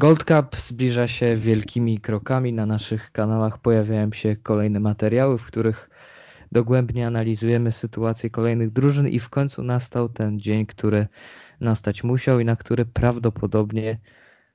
Gold Cup zbliża się wielkimi krokami. Na naszych kanałach pojawiają się kolejne materiały, w których dogłębnie analizujemy sytuację kolejnych drużyn i w końcu nastał ten dzień, który nastać musiał i na który prawdopodobnie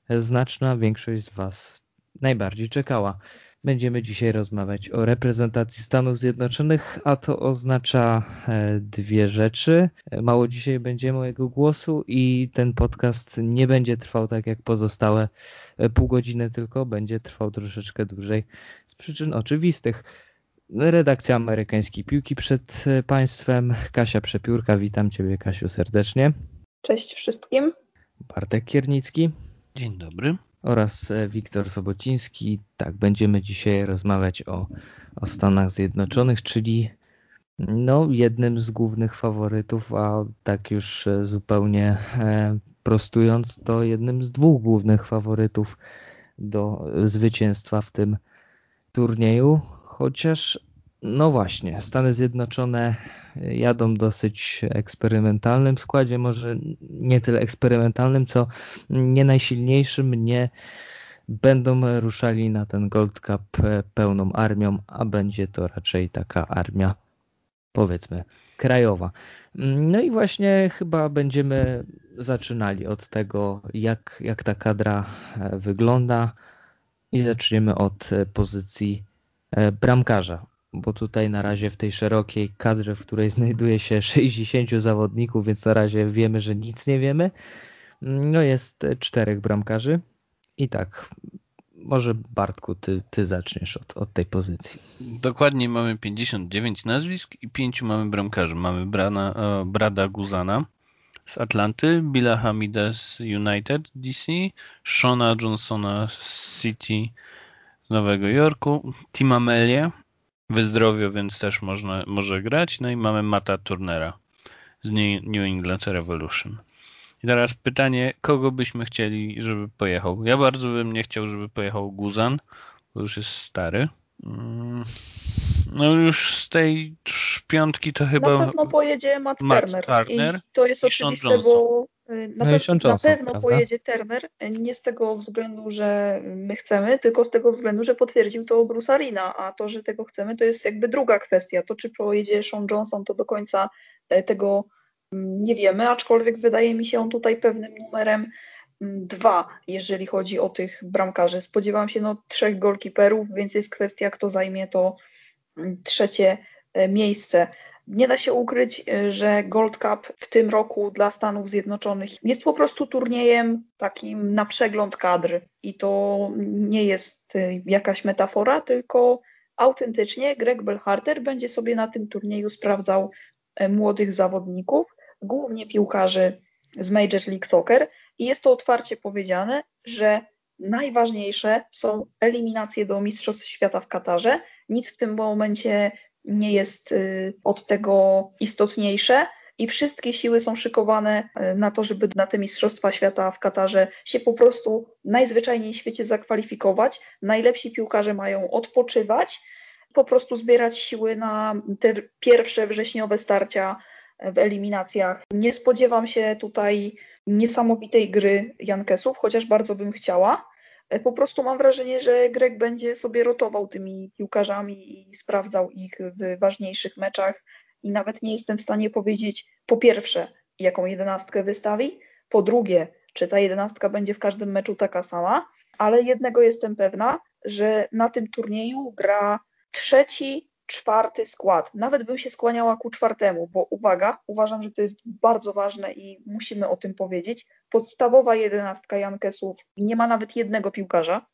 znaczna większość z Was najbardziej czekała. Będziemy dzisiaj rozmawiać o reprezentacji Stanów Zjednoczonych, a to oznacza e, dwie rzeczy. Mało dzisiaj będzie mojego głosu i ten podcast nie będzie trwał tak jak pozostałe e, pół godziny, tylko będzie trwał troszeczkę dłużej z przyczyn oczywistych. Redakcja amerykańskiej piłki przed e, Państwem. Kasia Przepiórka, witam Ciebie Kasiu serdecznie. Cześć wszystkim. Bartek Kiernicki. Dzień dobry oraz e, Wiktor Sobociński. Tak, będziemy dzisiaj rozmawiać o, o Stanach Zjednoczonych, czyli no, jednym z głównych faworytów, a tak już e, zupełnie e, prostując, to jednym z dwóch głównych faworytów do zwycięstwa w tym turnieju, chociaż no właśnie, Stany Zjednoczone jadą dosyć eksperymentalnym składzie, może nie tyle eksperymentalnym, co nie najsilniejszym, nie będą ruszali na ten Gold Cup pełną armią, a będzie to raczej taka armia powiedzmy krajowa. No i właśnie chyba będziemy zaczynali od tego, jak, jak ta kadra wygląda i zaczniemy od pozycji bramkarza bo tutaj na razie w tej szerokiej kadrze, w której znajduje się 60 zawodników, więc na razie wiemy, że nic nie wiemy. No jest czterech bramkarzy. I tak, może Bartku, ty, ty zaczniesz od, od tej pozycji. Dokładnie mamy 59 nazwisk i pięciu mamy bramkarzy. Mamy Brana, e, Brada Guzana z Atlanty, Billa Hamida z United DC, Shona Johnsona z City z Nowego Jorku, Tima Melie wyzdrowiał, więc też można, może grać. No i mamy Mata Turnera z New England Revolution. I teraz pytanie, kogo byśmy chcieli, żeby pojechał? Ja bardzo bym nie chciał, żeby pojechał Guzan, bo już jest stary. Mm, no już z tej piątki to chyba... Na pewno pojedzie Matt, Matt Turner. Turner. I to jest oczywiste, bo na, no pe na pewno prawda? pojedzie Turner, nie z tego względu, że my chcemy, tylko z tego względu, że potwierdził to Bruce Arena, a to, że tego chcemy, to jest jakby druga kwestia. To, czy pojedzie Sean Johnson, to do końca e, tego mm, nie wiemy, aczkolwiek wydaje mi się on tutaj pewnym numerem mm, dwa, jeżeli chodzi o tych bramkarzy. Spodziewam się no, trzech golkiperów, więc jest kwestia, kto zajmie to mm, trzecie e, miejsce. Nie da się ukryć, e, że Gold Cup w tym roku dla Stanów Zjednoczonych jest po prostu turniejem takim na przegląd kadry. I to nie jest e, jakaś metafora, tylko autentycznie Greg Belharter będzie sobie na tym turnieju sprawdzał e, młodych zawodników, głównie piłkarzy z Major League Soccer. I jest to otwarcie powiedziane, że najważniejsze są eliminacje do Mistrzostw Świata w Katarze. Nic w tym momencie nie jest y, od tego istotniejsze i wszystkie siły są szykowane y, na to, żeby na te Mistrzostwa Świata w Katarze się po prostu najzwyczajniej w świecie zakwalifikować. Najlepsi piłkarze mają odpoczywać, po prostu zbierać siły na te pierwsze wrześniowe starcia w eliminacjach. Nie spodziewam się tutaj niesamowitej gry Jankesów, chociaż bardzo bym chciała. E, po prostu mam wrażenie, że Greg będzie sobie rotował tymi piłkarzami i sprawdzał ich w ważniejszych meczach. I nawet nie jestem w stanie powiedzieć po pierwsze, jaką jedenastkę wystawi, po drugie, czy ta jedenastka będzie w każdym meczu taka sama, ale jednego jestem pewna, że na tym turnieju gra trzeci czwarty skład. Nawet bym się skłaniała ku czwartemu, bo uwaga, uważam, że to jest bardzo ważne i musimy o tym powiedzieć. Podstawowa jedenastka Jankesów nie ma nawet jednego piłkarza,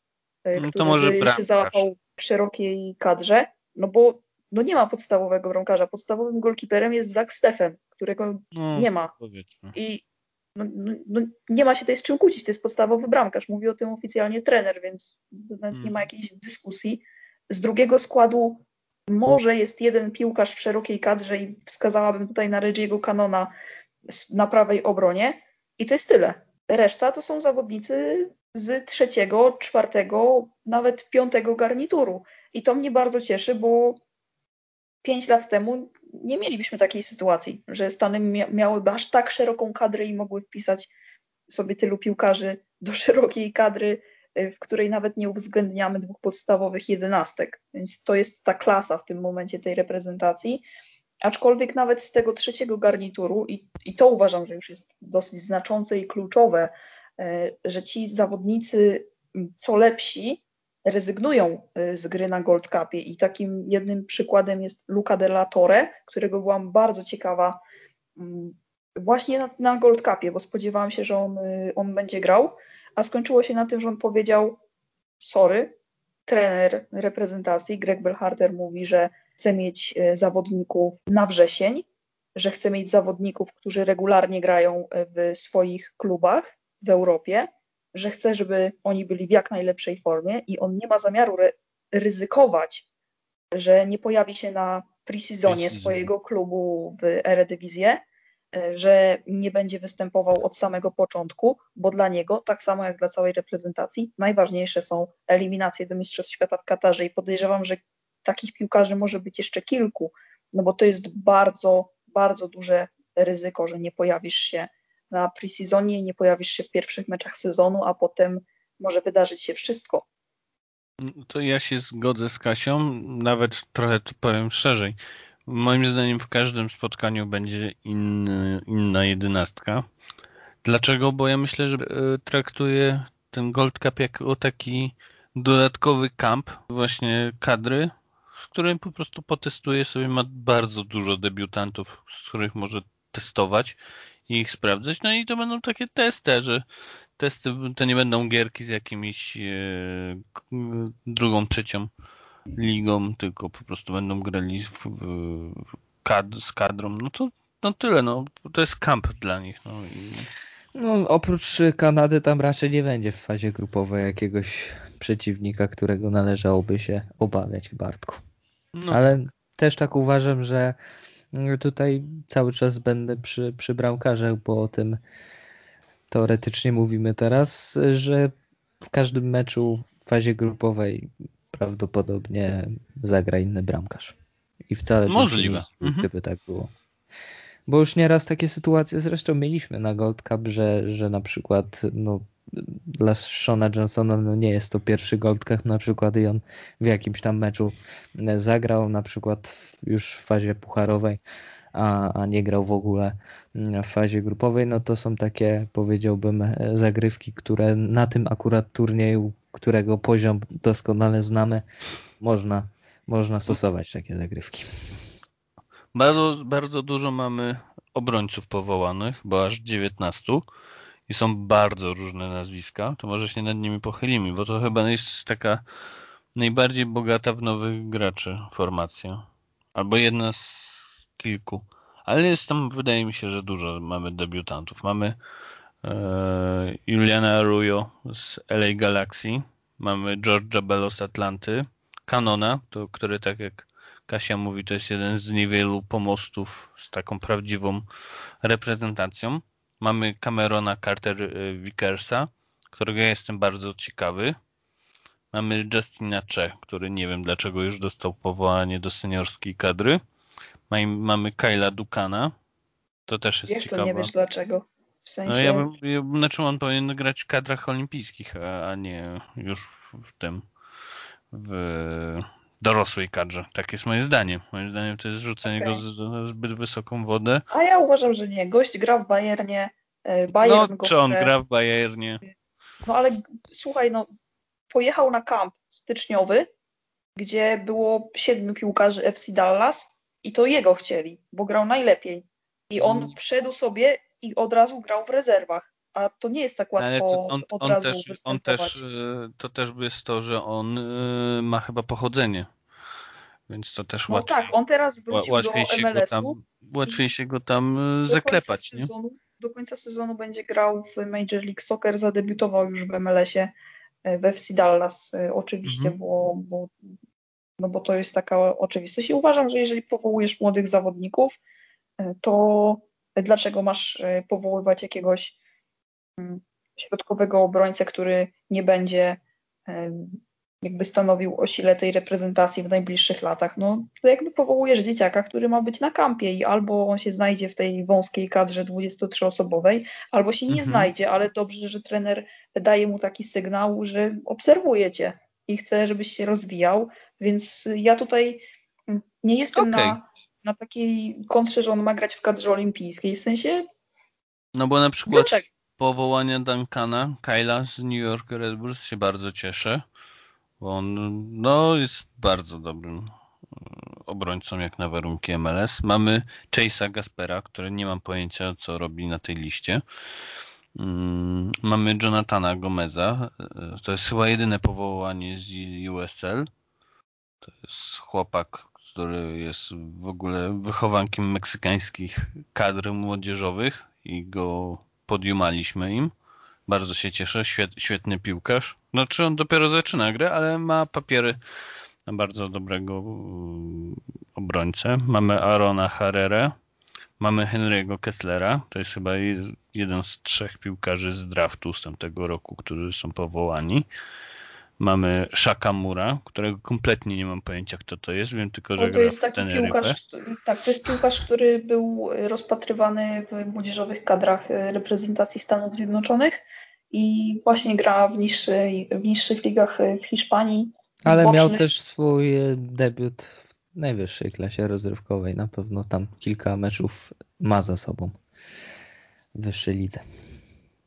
e, no który może by się załapał w szerokiej kadrze, no bo no nie ma podstawowego bramkarza. Podstawowym golkiperem jest Zach Steffen, którego no, nie ma. Powiedzmy. I no, no, no, nie ma się tutaj z czym kłócić, to jest podstawowy bramkarz. Mówi o tym oficjalnie trener, więc nie ma hmm. jakiejś dyskusji. Z drugiego składu może jest jeden piłkarz w szerokiej kadrze i wskazałabym tutaj na Reggie'ego Canona na prawej obronie i to jest tyle. Reszta to są zawodnicy z trzeciego, czwartego, nawet piątego garnituru. I to mnie bardzo cieszy, bo pięć lat temu nie mielibyśmy takiej sytuacji, że Stany miałyby aż tak szeroką kadrę i mogły wpisać sobie tylu piłkarzy do szerokiej kadry, w której nawet nie uwzględniamy dwóch podstawowych jedenastek. Więc to jest ta klasa w tym momencie tej reprezentacji. Aczkolwiek nawet z tego trzeciego garnituru, i, i to uważam, że już jest dosyć znaczące i kluczowe, że ci zawodnicy co lepsi rezygnują y, z gry na Gold Cupie i takim jednym przykładem jest Luca Della Torre, którego byłam bardzo ciekawa właśnie na, na Gold Cupie, bo spodziewałam się, że on, y, on będzie grał, a skończyło się na tym, że on powiedział sorry, trener reprezentacji Greg Belharter mówi, że chce mieć y, zawodników na wrzesień, że chce mieć zawodników, którzy regularnie grają w swoich klubach w Europie, że chce, żeby oni byli w jak najlepszej formie i on nie ma zamiaru ryzykować, że nie pojawi się na pre-seasonie swojego klubu w Eredivisie, e, że nie będzie występował od samego początku, bo dla niego, tak samo jak dla całej reprezentacji, najważniejsze są eliminacje do Mistrzostw Świata w Katarze i podejrzewam, że takich piłkarzy może być jeszcze kilku, no bo to jest bardzo, bardzo duże ryzyko, że nie pojawisz się na pre-seasonie nie pojawisz się w pierwszych meczach sezonu, a potem może wydarzyć się wszystko. To ja się zgodzę z Kasią, nawet trochę powiem szerzej. Moim zdaniem w każdym spotkaniu będzie inny, inna jedenastka. Dlaczego? Bo ja myślę, że e, traktuję ten Gold Cup jako taki dodatkowy kamp właśnie kadry, w którym po prostu potestuje sobie, ma bardzo dużo debiutantów, z których może testować i ich sprawdzać. No i to będą takie testy, że testy to nie będą gierki z jakimiś e, drugą, trzecią ligą, tylko po prostu będą grali w, w kad, z kadrą. No to no tyle, no to jest kamp dla nich. No, i... no oprócz Kanady tam raczej nie będzie w fazie grupowej jakiegoś przeciwnika, którego należałoby się obawiać, Bartku. No. Ale też tak uważam, że Tutaj cały czas będę przy, przy bramkarzach, bo o tym teoretycznie mówimy teraz, że w każdym meczu w fazie grupowej prawdopodobnie zagra inny bramkarz. I wcale Możliwe. Nie, mhm. gdyby tak było. Bo już nieraz takie sytuacje zresztą mieliśmy na Gold Cup, że, że na przykład no, dla Shona Johnsona no nie jest to pierwszy Gold Cup na przykład i on w jakimś tam meczu zagrał na przykład już w fazie pucharowej, a, a nie grał w ogóle w fazie grupowej, no to są takie powiedziałbym zagrywki, które na tym akurat turnieju, którego poziom doskonale znamy, można, można stosować takie zagrywki. Bardzo, bardzo dużo mamy obrońców powołanych, bo aż 19 i są bardzo różne nazwiska, to może się nad nimi pochylimy, bo to chyba jest taka najbardziej bogata w nowych graczy formacja. Albo jedna z kilku. Ale jest tam, wydaje mi się, że dużo mamy debiutantów. Mamy Juliana Arroyo z LA Galaxy, mamy George'a Bello z Atlanty, Canona, to, który tak jak Kasia mówi, to jest jeden z niewielu pomostów z taką prawdziwą reprezentacją. Mamy Camerona Carter y, Vickersa, którego ja jestem bardzo ciekawy. Mamy Justina Che, który nie wiem dlaczego już dostał powołanie do seniorskiej kadry. Mamy Kyla Dukana. To też jest Jak ciekawe. nie wiesz dlaczego? W sensie... No ja bym, ja, znaczy on powinien grać w kadrach olimpijskich, a, a nie już w tym w dorosłej kadrze. Tak jest moje zdanie. Moim zdaniem to jest rzucenie okay. go z, zbyt wysoką wodę. A ja uważam, że nie. Gość gra w Bayernie. E, Bayern no, go czy on chce. gra w Bayernie? No ale słuchaj, no pojechał na kamp styczniowy, gdzie było siedmiu piłkarzy FC Dallas i to jego chcieli, bo grał najlepiej. I on hmm. wszedł sobie i od razu grał w rezerwach. A to nie jest tak łatwo on, od on razu też. On też, to też jest to, że on y, ma chyba pochodzenie. Więc to też no łatwiej. tak, on teraz wrócił łatwiej do MLS-u. łatwiej się go tam y, zaklepać. Sezonu, do końca sezonu będzie grał w Major League Soccer, zadebiutował już w MLS-ie e, w FC Dallas e, oczywiście, mhm. bo, bo, no bo to jest taka oczywistość i uważam, że jeżeli powołujesz młodych zawodników, e, to dlaczego masz powoływać jakiegoś mm, środkowego obrońcę, który nie będzie jakby stanowił o sile tej reprezentacji w najbliższych latach. No to jakby powołujesz dzieciaka, który ma być na kampie i albo on się znajdzie w tej wąskiej kadrze 23-osobowej, albo się nie mhm. znajdzie, ale dobrze, że trener daje mu taki sygnał, że obserwujecie i chce, żebyś się rozwijał, więc ja tutaj nie jestem okay. na, na takiej kontrze, że on ma grać w kadrze olimpijskiej, w sensie no bo na przykład Dlaczego? powołanie Duncana, Kyla z New York Red Bulls się bardzo cieszę. Bo on no, jest bardzo dobrym e, obrońcą jak na warunki MLS. Mamy Chase'a Gaspera, który nie mam pojęcia co robi na tej liście. Mm, mamy Jonathana Gomeza. E, to jest chyba jedyne powołanie z USL. To jest chłopak, który jest w ogóle wychowankiem meksykańskich kadr młodzieżowych i go podjumaliśmy im. Bardzo się cieszę, Świet, świetny piłkarz. Znaczy on dopiero zaczyna grę, ale ma papiery na bardzo dobrego mm, obrońcę. Mamy Arona Herrera, mamy Henry'ego Kesslera, to jest chyba jeden z trzech piłkarzy z draftu z tamtego roku, którzy są powołani. Mamy Shakamura, którego kompletnie nie mam pojęcia, kto to jest. Wiem tylko, że no, to jest taki piłkarz, tak, to jest piłkarz, który był rozpatrywany w młodzieżowych kadrach reprezentacji Stanów Zjednoczonych i właśnie gra w, niższej, w niższych ligach w Hiszpanii. Ale bocznych. miał też swój debiut w najwyższej klasie rozrywkowej. Na pewno tam kilka meczów ma za sobą w wyższej lidze.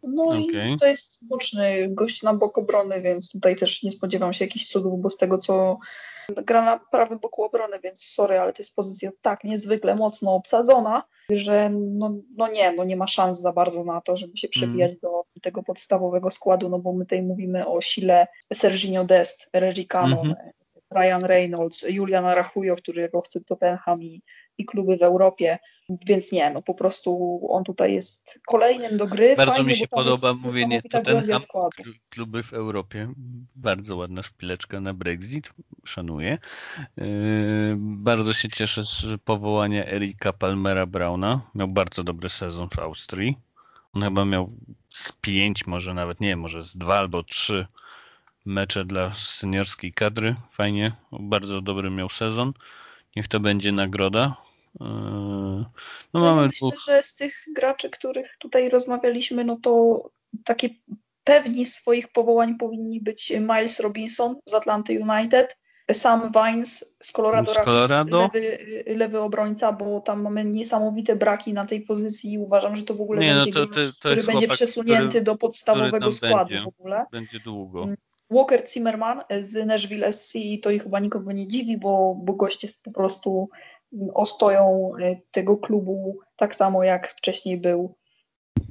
No okay. i to jest boczny gość na bok obrony, więc tutaj też nie spodziewam się jakichś cudów, bo z tego co gra na prawym boku obrony, więc sorry, ale to jest pozycja tak niezwykle mocno obsadzona, że no, no nie, no nie ma szans za bardzo na to, żeby się przebijać mm. do tego podstawowego składu, no bo my tutaj mówimy o sile Serginio Dest, Reggie Cannon, mm -hmm. Ryan Reynolds, Julian Arachujo, którego chce Tottenham i, i kluby w Europie, więc nie, no po prostu on tutaj jest kolejnym do gry. Bardzo Fajnie, mi się podoba mówienie Tottenham, kluby w Europie. Bardzo ładna szpileczka na Brexit, szanuję. Yy, bardzo się cieszę z powołania Erika Palmera Brauna. Miał bardzo dobry sezon w Austrii. On chyba miał z pięć, może nawet nie, może z dwa albo trzy mecze dla seniorskiej kadry. Fajnie, bardzo dobry miał sezon. Niech to będzie nagroda. Yy, no, no mamy myślę, dwóch... że z tych graczy, których tutaj rozmawialiśmy, no to takie pewni swoich powołań powinni być Miles Robinson z Atlanty United, Sam Vines z Colorado, z Colorado? Lewy, lewy, obrońca, bo tam mamy niesamowite braki na tej pozycji i uważam, że to w ogóle Nie, będzie no to, to, to który będzie przesunięty który, do podstawowego składu będzie, w ogóle. Będzie długo. Walker Zimmerman z Nashville SC to ich chyba nikogo nie dziwi, bo, bo gość jest po prostu ostoją e, tego klubu, tak samo jak wcześniej był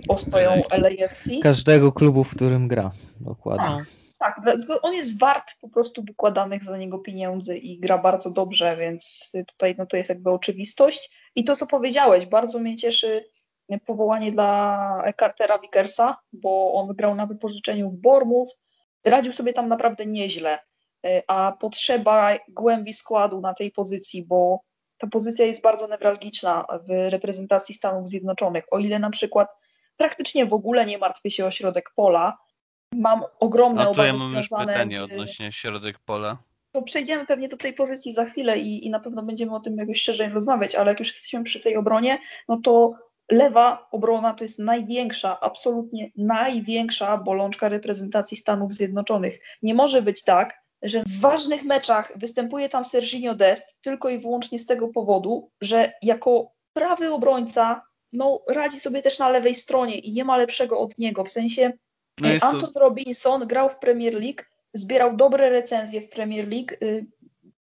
ostoją LAFC. Każdego klubu, w którym gra, dokładnie. Tak, tak, on jest wart po prostu wykładanych za niego pieniędzy i gra bardzo dobrze, więc tutaj no to jest jakby oczywistość. I to, co powiedziałeś, bardzo mnie cieszy powołanie dla Cartera Vickersa, bo on grał na wypożyczeniu w Bormów, radził sobie tam naprawdę nieźle, e, a potrzeba głębi składu na tej pozycji, bo ta pozycja jest bardzo newralgiczna w reprezentacji Stanów Zjednoczonych. O ile na przykład praktycznie w ogóle nie martwię się o środek pola, mam ogromne tu obawy ja mam już pytanie z... odnośnie środek pola. To przejdziemy pewnie do tej pozycji za chwilę i, i na pewno będziemy o tym jakoś szerzej rozmawiać, ale jak już jesteśmy przy tej obronie, no to lewa obrona to jest największa, absolutnie największa bolączka reprezentacji Stanów Zjednoczonych. Nie może być tak, że w ważnych meczach występuje tam Serginio Dest tylko i wyłącznie z tego powodu, że jako prawy obrońca no, radzi sobie też na lewej stronie i nie ma lepszego od niego. W sensie no Anton to... Robinson grał w Premier League, zbierał dobre recenzje w Premier League. Y,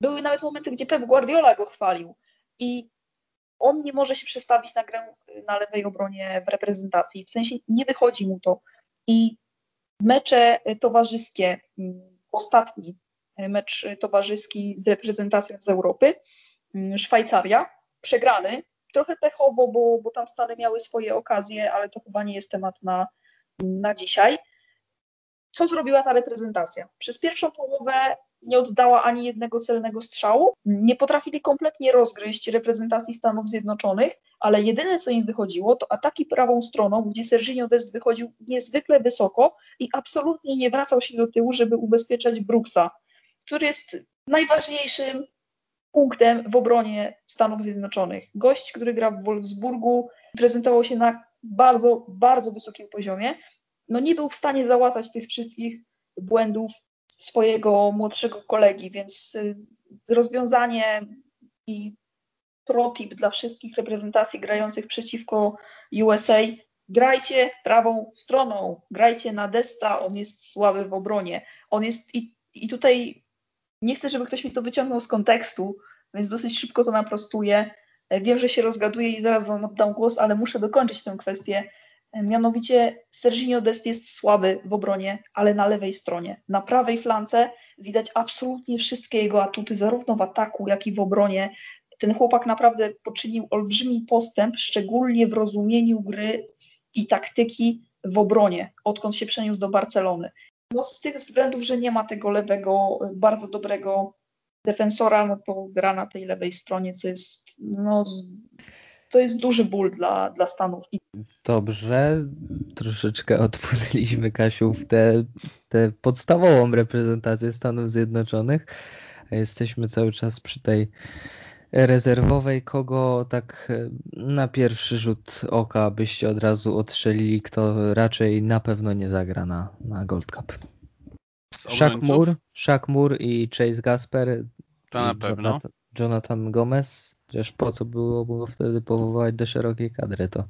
były nawet momenty, gdzie Pep Guardiola go chwalił. I on nie może się przestawić na grę na lewej obronie w reprezentacji. W sensie nie wychodzi mu to. I mecze towarzyskie, mm, ostatni mecz towarzyski z reprezentacją z Europy, mm, Szwajcaria, przegrany, trochę pechowo, bo, bo tam Stany miały swoje okazje, ale to chyba nie jest temat na, na dzisiaj. Co zrobiła ta reprezentacja? Przez pierwszą połowę nie oddała ani jednego celnego strzału. Nie potrafili kompletnie rozgryźć reprezentacji Stanów Zjednoczonych, ale jedyne co im wychodziło to ataki prawą stroną, gdzie Serginio Dest wychodził niezwykle wysoko i absolutnie nie wracał się do tyłu, żeby ubezpieczać Brooksa. który jest najważniejszym punktem w obronie Stanów Zjednoczonych. Gość, który gra w Wolfsburgu, prezentował się na bardzo, bardzo wysokim poziomie. No nie był w stanie załatać tych wszystkich błędów swojego młodszego kolegi, więc y, rozwiązanie i protip dla wszystkich reprezentacji grających przeciwko USA grajcie prawą stroną, grajcie na Desta, on jest słaby w obronie. On jest i, i tutaj nie chcę, żeby ktoś mi to wyciągnął z kontekstu, więc dosyć szybko to naprostuję. Wiem, że się rozgaduję i zaraz wam oddam głos, ale muszę dokończyć tę kwestię. Mianowicie Serginio Dest jest słaby w obronie, ale na lewej stronie. Na prawej flance widać absolutnie wszystkie jego atuty, zarówno w ataku, jak i w obronie. Ten chłopak naprawdę poczynił olbrzymi postęp, szczególnie w rozumieniu gry i taktyki w obronie, odkąd się przeniósł do Barcelony. No z tych względów, że nie ma tego lewego, bardzo dobrego defensora, no to gra na tej lewej stronie, co jest, no, to jest duży ból dla, dla Stanów. Dobrze, troszeczkę odpłynęliśmy, Kasiu, w tę podstawową reprezentację Stanów Zjednoczonych. Jesteśmy cały czas przy tej rezerwowej, kogo tak e, na pierwszy rzut oka byście od razu odstrzelili, kto raczej na pewno nie zagra na, na Gold Cup? Shaq Moore, Shaq Moore i Chase Gasper. To na pewno. Jonathan, Jonathan Gomez. Chociaż po co było, było wtedy powołać do szerokiej kadry, to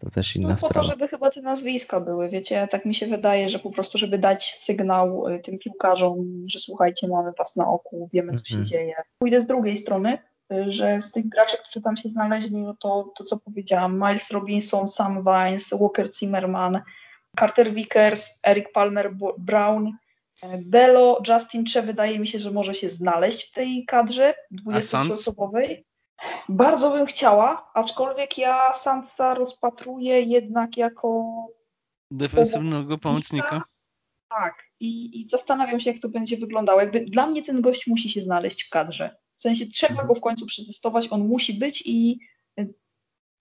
to też inna no, po sprawa. to, żeby chyba te nazwiska były, wiecie, tak mi się wydaje, że po prostu, żeby dać sygnał y, tym piłkarzom, że słuchajcie, mamy was na oku, wiemy, co się mhm. dzieje. Pójdę z drugiej strony, y, że z tych graczy, którzy tam się znaleźli, no to, to co powiedziałam, Miles Robinson, Sam Vines, Walker Zimmerman, Carter Vickers, Eric Palmer Brown, y, Bello, Justin Che wydaje mi się, że może się znaleźć w tej kadrze 23-osobowej. Bardzo bym chciała, aczkolwiek ja Sansa rozpatruję jednak jako defensywnego pomocnika. Tak, i, i zastanawiam się, jak to będzie wyglądało. Jakby dla mnie ten gość musi się znaleźć w kadrze. W sensie trzeba go w końcu przetestować, on musi być i y,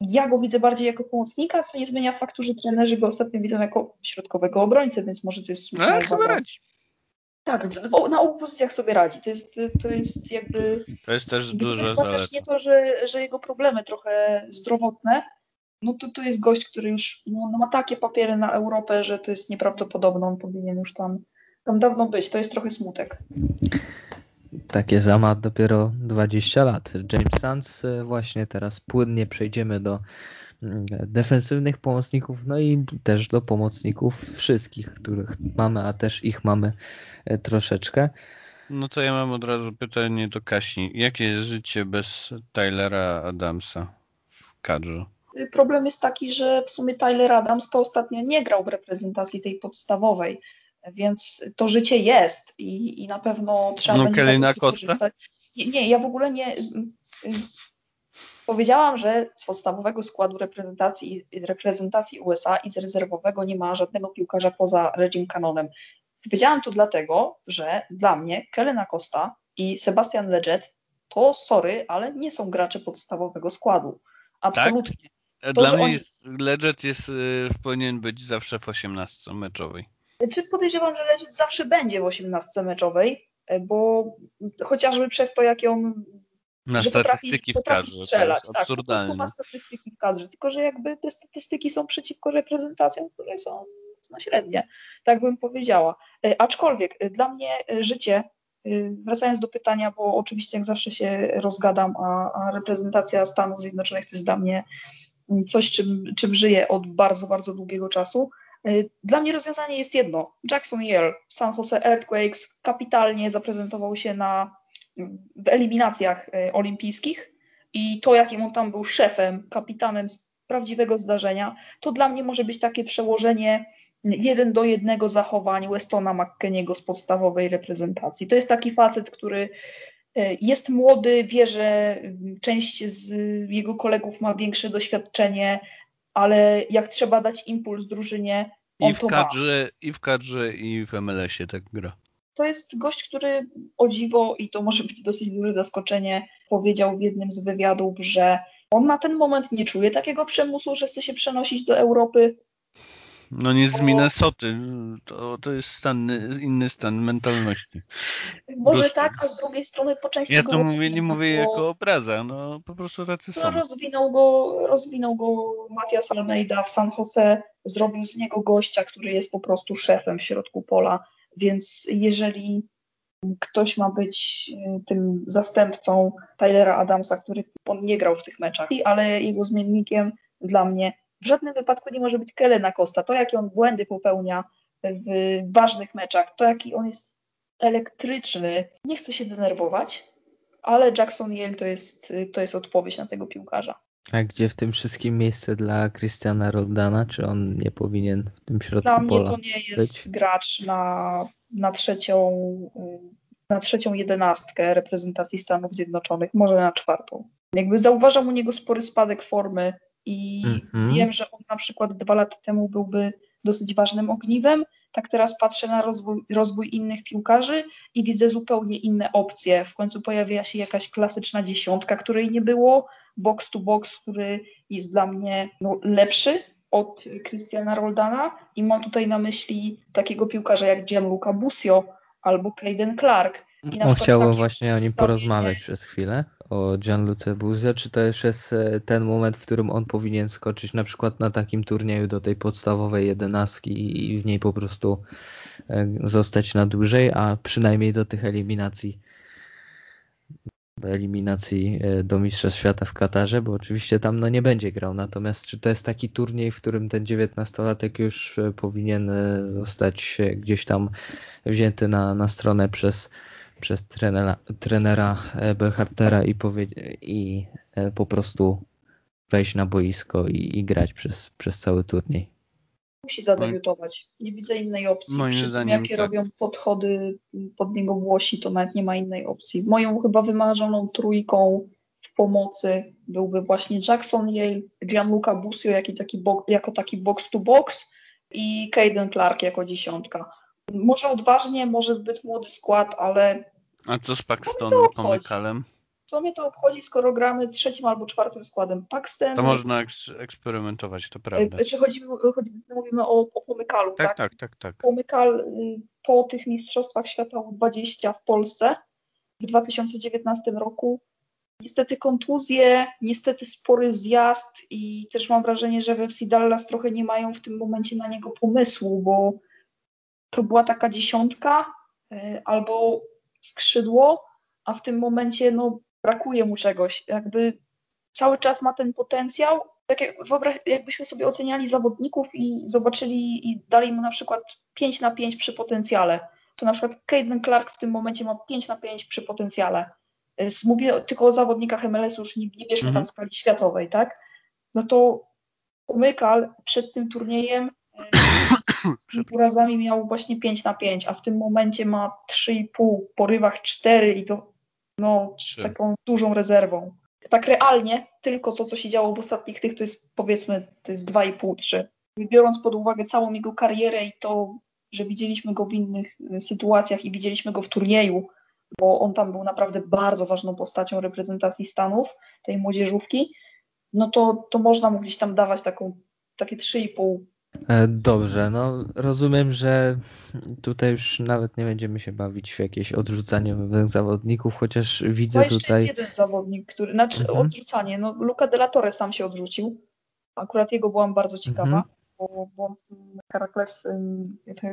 ja go widzę bardziej jako pomocnika, co nie zmienia faktu, że trenerzy go ostatnio widzą jako środkowego obrońcę, więc może to jest słuszna no, chyba radzi. Tak, na obu pozycjach sobie radzi. To jest, to jest jakby. To jest też dużo zaleta. też nie to, że, że jego problemy trochę zdrowotne, no to to jest gość, który już no, no, ma takie papiery na Europę, że to jest nieprawdopodobne. On powinien już tam, tam dawno być. To jest trochę smutek. Takie zama dopiero 20 lat. James Sands e, właśnie teraz płynnie przejdziemy do defensywnych pomocników, no i też do pomocników wszystkich, których mamy, a też ich mamy e, troszeczkę. No to ja mam od razu pytanie do Kasi. Jakie jest życie bez Tylera Adamsa w kadrze? Problem jest taki, że w sumie Tyler Adams to ostatnio nie grał w reprezentacji tej podstawowej, więc to życie jest i, i na pewno trzeba no, będzie Kelly na korzystać. Nie, nie, ja w ogóle nie Powiedziałam, że z podstawowego składu reprezentacji, reprezentacji USA i z rezerwowego nie ma żadnego piłkarza poza Regim Canonem. Powiedziałam to dlatego, że dla mnie Kellen Acosta i Sebastian Leggett to sorry, ale nie są gracze podstawowego składu. Absolutnie. Tak? Dla mnie oni... jest, Leggett jest, yy, powinien być zawsze w 18 meczowej. Czy podejrzewam, że Leggett zawsze będzie w 18 meczowej, bo chociażby przez to, jak on na że statystyki potrafi, w kadrze. strzelać. Tak, po prostu ma statystyki w kadrze, tylko że jakby te statystyki są przeciwko reprezentacjom, które są no, średnie, tak bym powiedziała. E, aczkolwiek e, dla mnie e, życie, wracając do pytania, bo oczywiście jak zawsze się rozgadam, a, a reprezentacja Stanów Zjednoczonych to jest dla mnie mm, coś, czym, czym żyję od bardzo, bardzo długiego czasu. Dla mnie rozwiązanie jest jedno. Jackson Yale, San Jose Earthquakes kapitalnie zaprezentował się na w eliminacjach e, olimpijskich. I to, jakim on tam był szefem, kapitanem z prawdziwego zdarzenia, to dla mnie może być takie przełożenie jeden do jednego zachowań Westona McKeniego z podstawowej reprezentacji. To jest taki facet, który e, jest młody, wie, że część z jego kolegów ma większe doświadczenie, ale jak trzeba dać impuls drużynie, on I w, kadrze, I w kadrze, i w MLS-ie tak gra to jest gość, który o dziwo, i to może być dosyć duże zaskoczenie, powiedział w jednym z wywiadów, że on na ten moment nie czuje takiego przymusu, że chce się przenosić do Europy. No nie z Minnesoty. To, to jest stan, inny stan mentalności. Może tak, a z drugiej strony po części Ja to mówię, nie mówię jako obraza, no po prostu tacy No, są. rozwinął go, rozwinął go Matias Almeida w San Jose, zrobił z niego gościa, który jest po prostu szefem w środku pola, więc jeżeli ktoś ma być y, tym zastępcą Tylera Adamsa, który on nie grał w tych meczach, ale jego zmiennikiem dla mnie w żadnym wypadku nie może być Kelena Costa. To, jakie on błędy popełnia w ważnych meczach, to, jaki on jest elektryczny, nie chcę się denerwować, ale Jackson Yale to jest, to jest odpowiedź na tego piłkarza. A gdzie w tym wszystkim miejsce dla Christiana Roldana? Czy on nie powinien w tym środku Dla mnie pola to nie jest być? gracz na, na, trzecią, na trzecią jedenastkę reprezentacji Stanów Zjednoczonych, może na czwartą. Jakby zauważam u niego spory spadek formy i Mhm. wiem, że on na przykład dwa lata temu byłby dosyć ważnym ogniwem, tak teraz patrzę na rozwój, rozwój innych piłkarzy i widzę zupełnie inne opcje. W końcu pojawia się jakaś klasyczna dziesiątka, której nie było, box to box, który jest dla mnie no, lepszy od Christiana Roldana. I mam tutaj na myśli takiego piłkarza jak Gianluca Busio albo Clayden Clark. I chciało właśnie o nim porozmawiać przez chwilę, o Gianluce Buzio, czy to już jest e, ten moment, w którym on powinien skoczyć na przykład na takim turnieju do tej podstawowej jedenastki i w niej po prostu e, zostać na dłużej, a przynajmniej do tych eliminacji do eliminacji e, do Mistrzostw Świata w Katarze, bo oczywiście tam no nie będzie grał, natomiast czy to jest taki turniej, w którym ten 19-latek już e, powinien e, zostać gdzieś tam wzięty na, na stronę przez przez trenera, trenera Berhartera i, powie- i po prostu wejść na boisko i, i grać przez, przez cały turniej. Musi zadebiutować. Nie widzę innej opcji. Moim Przy tym, zdaniem jakie tak. robią podchody pod niego Włosi, to nawet nie ma innej opcji. Moją chyba wymarzoną trójką w pomocy byłby właśnie Jackson Yale, Gianluca Busio jako taki, bo, jako taki box to box i Caden Clark jako dziesiątka. Może odważnie, może zbyt młody skład, ale A co z to Paxtonem, obchodzi. Co mnie to obchodzi, skoro gramy trzecim albo czwartym składem. Paxton, To można eks eksperymentować, to prawda. e, czy chodzi, chodzi, mówimy o, o pomykalu, Tak, tak, tak, tak. Pomykal y, po tych Mistrzostwach Świata U20 w Polsce w 2019 roku. Niestety kontuzje, niestety spory zjazd i też mam wrażenie, że we FC Dallas trochę nie mają w tym momencie na niego pomysłu, bo to była taka dziesiątka y, albo skrzydło, a w tym momencie no, brakuje mu czegoś. Jakby cały czas ma ten potencjał. Tak jak, wyobraź, jakbyśmy sobie oceniali zawodników i zobaczyli i dali mu na przykład 5 na 5 przy potencjale, to na przykład Caden Clark w tym momencie ma 5 na 5 przy potencjale. Y, Mówię tylko o zawodnikach MLS-u, już nie, nie bierzmy Mhm. tam skali światowej, tak? No to Umykal przed tym turniejem y, urazami miał właśnie 5 na 5, a w tym momencie ma 3,5, w porywach 4 i to no, z Trzy. taką dużą rezerwą. Tak realnie, tylko to, co się działo w ostatnich tych, to jest powiedzmy, to jest 2,5, 3. Biorąc pod uwagę całą jego karierę i to, że widzieliśmy go w innych y, sytuacjach i widzieliśmy go w turnieju, bo on tam był naprawdę bardzo ważną postacią reprezentacji Stanów, tej młodzieżówki, no to, to można mu gdzieś tam dawać taką, takie 3,5 E, Dobrze, no rozumiem, że tutaj już nawet nie będziemy się bawić w jakieś odrzucanie pewnych zawodników, chociaż widzę No jeszcze tutaj... jest jeden zawodnik, który, znaczy Mhm. odrzucanie, no Luca de la Torre sam się odrzucił. Akurat jego byłam bardzo ciekawa, Mhm. bo, bo on w tym Herakles,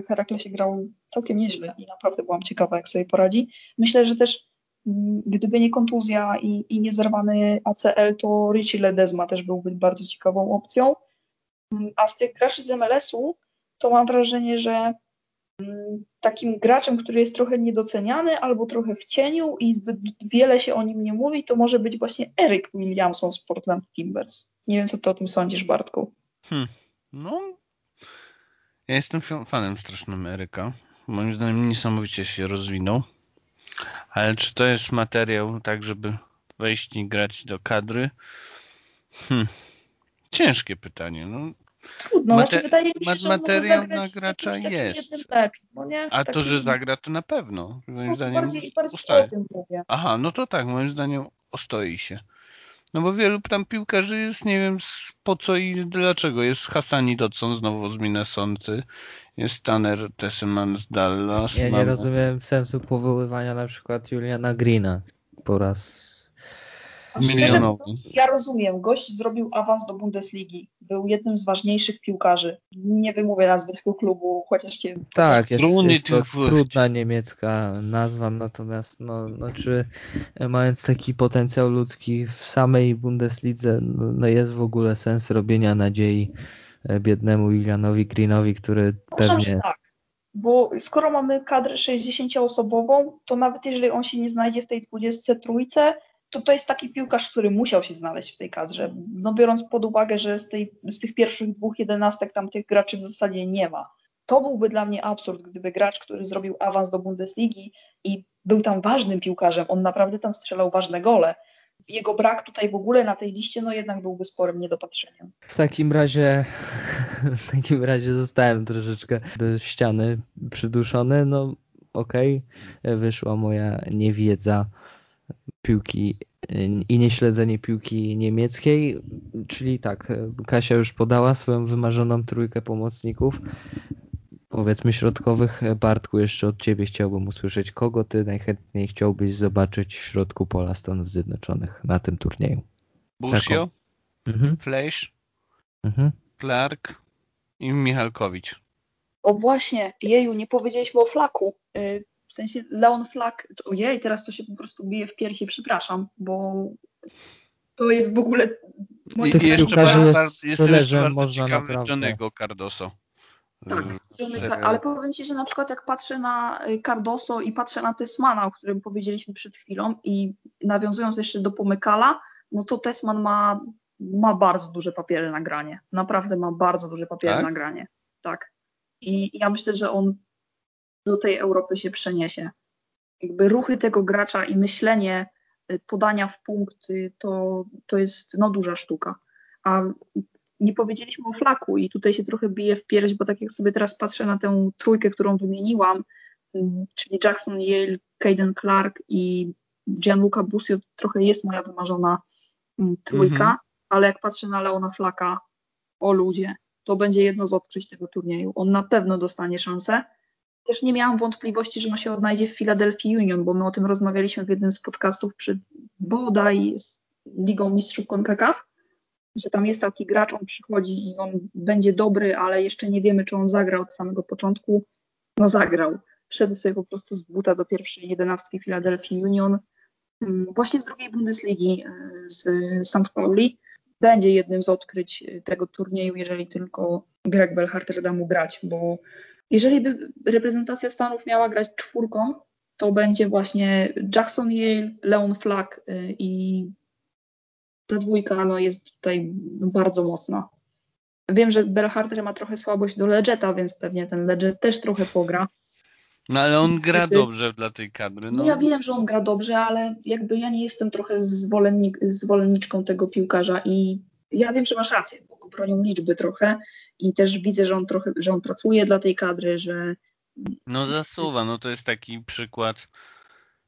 Heraklesie grał całkiem nieźle i naprawdę byłam ciekawa, jak sobie poradzi. Myślę, że też gdyby nie kontuzja i, i niezerwany ACL, to Richie Ledesma też byłby bardzo ciekawą opcją. A z tych graczy z MLS-u, to mam wrażenie, że ym, takim graczem, który jest trochę niedoceniany albo trochę w cieniu i zbyt wiele się o nim nie mówi, to może być właśnie Eric Williamson z Portland Timbers. Nie wiem, co ty o tym sądzisz, Bartku. Hmm. No, ja jestem fa- fanem strasznym Eryka. Moim zdaniem niesamowicie się rozwinął. Ale czy to jest materiał tak, żeby wejść i grać do kadry? Hmm. Ciężkie pytanie. No, Trudno, Mate- znaczy wydaje mi się, że on może materiał zagrać na gracza jest. meczu, no nie? a to, Takim- że zagra, to na pewno. Moim no, to zdaniem bardziej, bardziej o tym mówię. Aha, no to tak, moim zdaniem ostoi się. No bo wielu tam piłkarzy jest, nie wiem po co i dlaczego. Jest Hassani Dodson znowu z Minnesota, jest Tanner Tesseman z Dallas. Ja nie mamy... rozumiem sensu powoływania na przykład Juliana Greena po raz Szczerze ja rozumiem, gość zrobił awans do Bundesligi, był jednym z ważniejszych piłkarzy. Nie wymówię nazwy tego klubu, chociaż cię... Tak, jest, jest to trudna niemiecka nazwa, natomiast no, no czy mając taki potencjał ludzki w samej Bundeslidze, no, no jest w ogóle sens robienia nadziei e, biednemu Julianowi Greenowi, który Uważam, pewnie... tak, bo skoro mamy kadrę 60-osobową, to nawet jeżeli on się nie znajdzie w tej 23, to to jest taki piłkarz, który musiał się znaleźć w tej kadrze. No biorąc pod uwagę, że z, tej, z tych pierwszych dwóch jedenastek tam tych graczy w zasadzie nie ma. To byłby dla mnie absurd, gdyby gracz, który zrobił awans do Bundesligi i był tam ważnym piłkarzem, on naprawdę tam strzelał ważne gole. Jego brak tutaj w ogóle na tej liście, no jednak byłby sporym niedopatrzeniem. W takim razie, w takim razie zostałem troszeczkę do ściany przyduszony. No okej, okay. wyszła moja niewiedza piłki i nieśledzenie piłki niemieckiej, czyli tak, Kasia już podała swoją wymarzoną trójkę pomocników, powiedzmy środkowych. Bartku, jeszcze od Ciebie chciałbym usłyszeć, kogo Ty najchętniej chciałbyś zobaczyć w środku pola Stanów Zjednoczonych na tym turnieju? Busio, mhm. Fleisch, mhm. Clark i Michalkowicz. O właśnie, jeju, nie powiedzieliśmy o Flaku. W sensie Leon Flack, ojej, teraz to się po prostu bije w piersi, przepraszam, bo to jest w ogóle... I, I jeszcze bardzo, jest jeszcze, jeszcze bardzo można ciekawy. Johnny'ego Cardoso. Tak, Johnny, ale powiem Ci, że na przykład jak patrzę na y, Cardoso i patrzę na Tesmana, o którym powiedzieliśmy przed chwilą i nawiązując jeszcze do Pomykala, no to Tesman ma, ma bardzo duże papiery na granie. Naprawdę ma bardzo duże papiery tak? na granie. Tak. I ja myślę, że on do tej Europy się przeniesie. Jakby ruchy tego gracza i myślenie y, podania w punkt to, to jest no, duża sztuka. A nie powiedzieliśmy o flaku i tutaj się trochę bije w pierś, bo tak jak sobie teraz patrzę na tę trójkę, którą wymieniłam, mm, czyli Jackson Yale, Caden Clark i Gianluca Busio, trochę jest moja wymarzona mm, trójka, mm -hmm. ale jak patrzę na Leona Flaka, o ludzie, to będzie jedno z odkryć tego turnieju. On na pewno dostanie szansę też nie miałam wątpliwości, że on się odnajdzie w Philadelphia Union, bo my o tym rozmawialiśmy w jednym z podcastów przy bodaj z Ligą Mistrzów CONCACAF, że tam jest taki gracz, on przychodzi i on będzie dobry, ale jeszcze nie wiemy, czy on zagrał od samego początku. No zagrał. Wszedł sobie po prostu z buta do pierwszej jedenastki Philadelphia Union. Mm, właśnie z drugiej Bundesligi, e, z St. Pauli. Będzie jednym z odkryć tego turnieju, jeżeli tylko Greg Belharter da mu grać, bo jeżeli by reprezentacja Stanów miała grać czwórką, to będzie właśnie Jackson Yale, Leon Flack y, i ta dwójka no, jest tutaj bardzo mocna. Wiem, że Belharter ma trochę słabość do Legeta, więc pewnie ten Leget też trochę pogra. No ale on Niestety, gra dobrze dla tej kadry. No. ja wiem, że on gra dobrze, ale jakby ja nie jestem trochę zwolennik, zwolenniczką tego piłkarza i ja wiem, że masz rację, bo go bronią liczby trochę i też widzę, że on trochę, że on pracuje dla tej kadry, że... No zasuwa, no to jest taki przykład.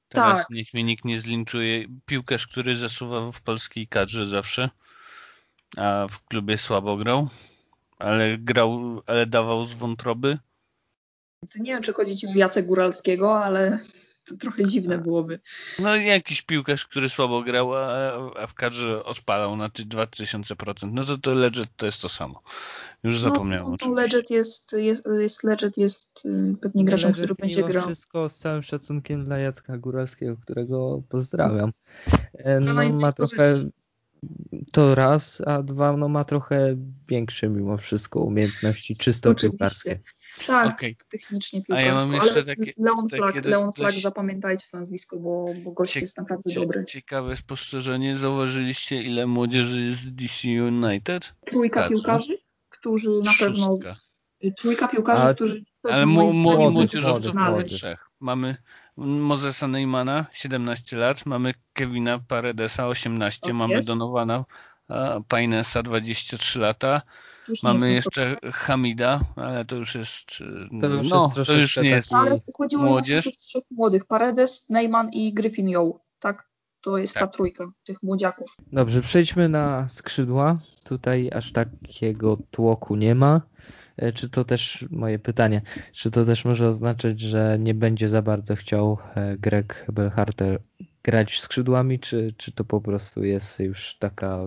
Teraz tak. niech mnie nikt nie zlinczuje. Piłkarz, który zasuwa w polskiej kadrze zawsze, a w klubie słabo grał, ale grał, ale dawał z wątroby. To nie wiem, czy chodzi ci o Jacek Góralskiego, ale to trochę dziwne byłoby. No jakiś piłkarz, który słabo grał, a, a w kadrze odpalał na 2000%. No to to Legend to jest to samo. Już no, zapomniałem. No, Legend jest, jest, jest, Legend jest y, pewnie graczem, który będzie grał. wszystko z całym szacunkiem dla Jacka Góralskiego, którego pozdrawiam. E, no, no ma trochę to raz, a dwa, no ma trochę większe mimo wszystko umiejętności czysto piłkarskie. Tak, okay. technicznie piłkarsko. A ja mam jeszcze ale takie, Leon takie Leon Flag dość... zapamiętajcie to nazwisko, bo, bo gość Cie... jest naprawdę Cie... dobry. Ciekawe spostrzeżenie, zauważyliście ile młodzieży jest w DC United? Trójka Kacu. piłkarzy, którzy na Szóstka. pewno... Trójka piłkarzy, A, którzy... Ale młodzieżowców mamy trzech. Mamy Mozesa Neymana, 17 lat, mamy Kevina Paredesa, 18, tak mamy jest. Donowana Painesa, 23 lata, Mamy jeszcze Hamida, ale to już jest. To już, no, jest to już nie jest. Ale chodziło młodzież. o trzech młodych: Paredes, Neyman i Griffin Yo, tak? To jest tak. ta trójka tych młodziaków. Dobrze, przejdźmy na skrzydła. Tutaj aż takiego tłoku nie ma. E, czy to też, moje pytanie, czy to też może oznaczać, że nie będzie za bardzo chciał e, Greg Belharter grać skrzydłami, czy, czy to po prostu jest już taka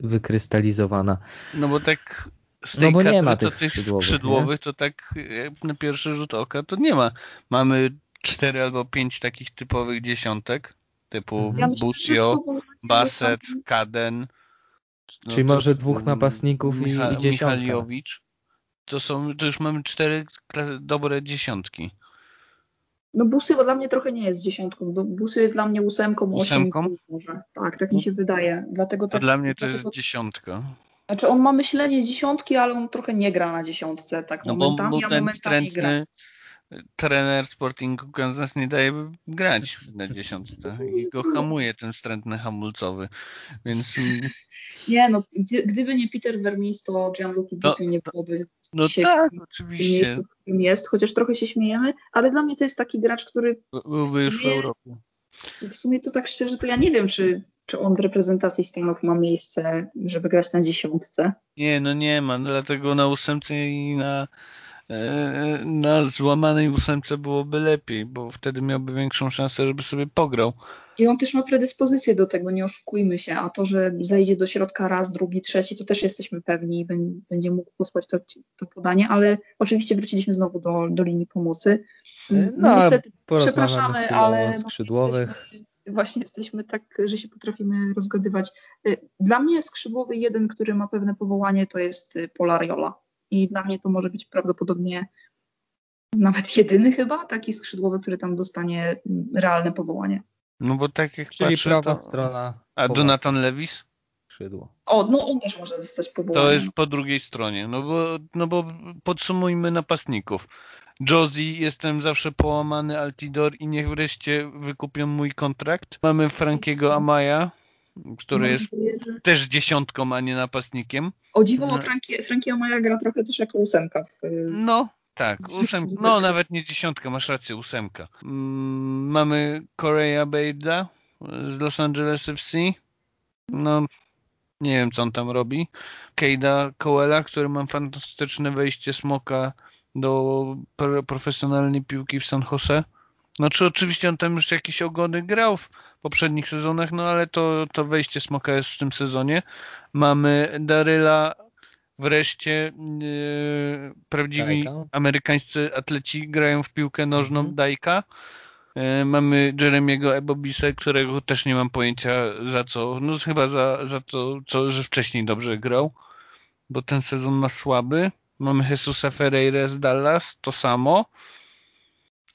wykrystalizowana? No bo tak z tej no bo nie ma tych, tych skrzydłowych, skrzydłowych to tak na pierwszy rzut oka to nie ma. Mamy cztery albo pięć takich typowych dziesiątek, typu mhm. ja Busio, Bassett, Kaden. No Czyli może dwóch napastników Micha i, i dziesiątka. Michaliowicz. To są, to już mamy cztery dobre dziesiątki. No Busio dla mnie trochę nie jest dziesiątką. Busio jest dla mnie ósemką, ósemką? może. Tak, tak mi się wydaje. Dlatego tak, dla mnie to dlatego... jest dziesiątka. Znaczy on ma myślenie dziesiątki, ale on trochę nie gra na dziesiątce, tak no momentami, bo, bo a momentami gra trener Sportingu Kansas nie daje grać na dziesiątce i go hamuje ten wstrętny hamulcowy, więc... Nie no, gdyby nie Peter Vermis, to Gianluca no, nie byłoby no tak, oczywiście. miejscu, w którym jest, chociaż trochę się śmiejemy, ale dla mnie to jest taki gracz, który... Byłby już w Europie. W sumie to tak szczerze, to ja nie wiem, czy, czy on w reprezentacji Stanów ma miejsce, żeby grać na dziesiątce. Nie, no nie ma, dlatego na ósemce i na na złamanej ósemce byłoby lepiej, bo wtedy miałby większą szansę, żeby sobie pograł. I on też ma predyspozycję do tego, nie oszukujmy się, a to, że zejdzie do środka raz, drugi, trzeci, to też jesteśmy pewni i będzie mógł posłać to, to podanie, ale oczywiście wróciliśmy znowu do, do linii pomocy. No, no niestety, przepraszamy, ale skrzydłowych. Jesteśmy, właśnie jesteśmy tak, że się potrafimy rozgadywać. E, dla mnie skrzydłowy jeden, który ma pewne powołanie, to jest Polariola i dla mnie to może być prawdopodobnie nawet jedyny chyba taki skrzydłowy, który tam dostanie realne powołanie. No bo tak jak Czyli patrzę, prawa to... strona. A Donatan Lewis? Skrzydło. O, no on też może zostać powołany. To jest po drugiej stronie, no bo, no bo podsumujmy napastników. Josie, jestem zawsze połamany, Altidor i niech wreszcie wykupią mój kontrakt. Mamy Frankiego Amaya, który jest też dziesiątką, a nie napastnikiem. O dziwo, no. Frankie, Frankie gra trochę też jako ósemka. W... No, tak, ósemka. No, nawet nie dziesiątka, masz rację, ósemka. Mm, mamy Korea Beida z Los Angeles FC. No, nie wiem, co on tam robi. Keida Coela, który ma fantastyczne wejście smoka do profesjonalnej piłki w San Jose. Znaczy oczywiście on tam już jakieś ogody grał w poprzednich sezonach, no ale to, to wejście Smoka jest w tym sezonie. Mamy Daryla, wreszcie yy, prawdziwi Dajka. amerykańscy atleci grają w piłkę nożną mhm. Dajka. Yy, mamy Jeremiego Ebobise, którego też nie mam pojęcia za co, no chyba za, za to, co, że wcześniej dobrze grał, bo ten sezon ma słaby. Mamy Jesusa Ferreira z Dallas, to samo.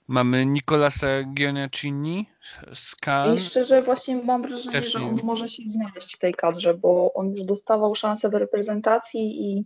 Mamy Nicolasa Gioniacini z I szczerze właśnie mam wrażenie, że on może się znaleźć w tej kadrze, bo on już dostawał szansę w reprezentacji i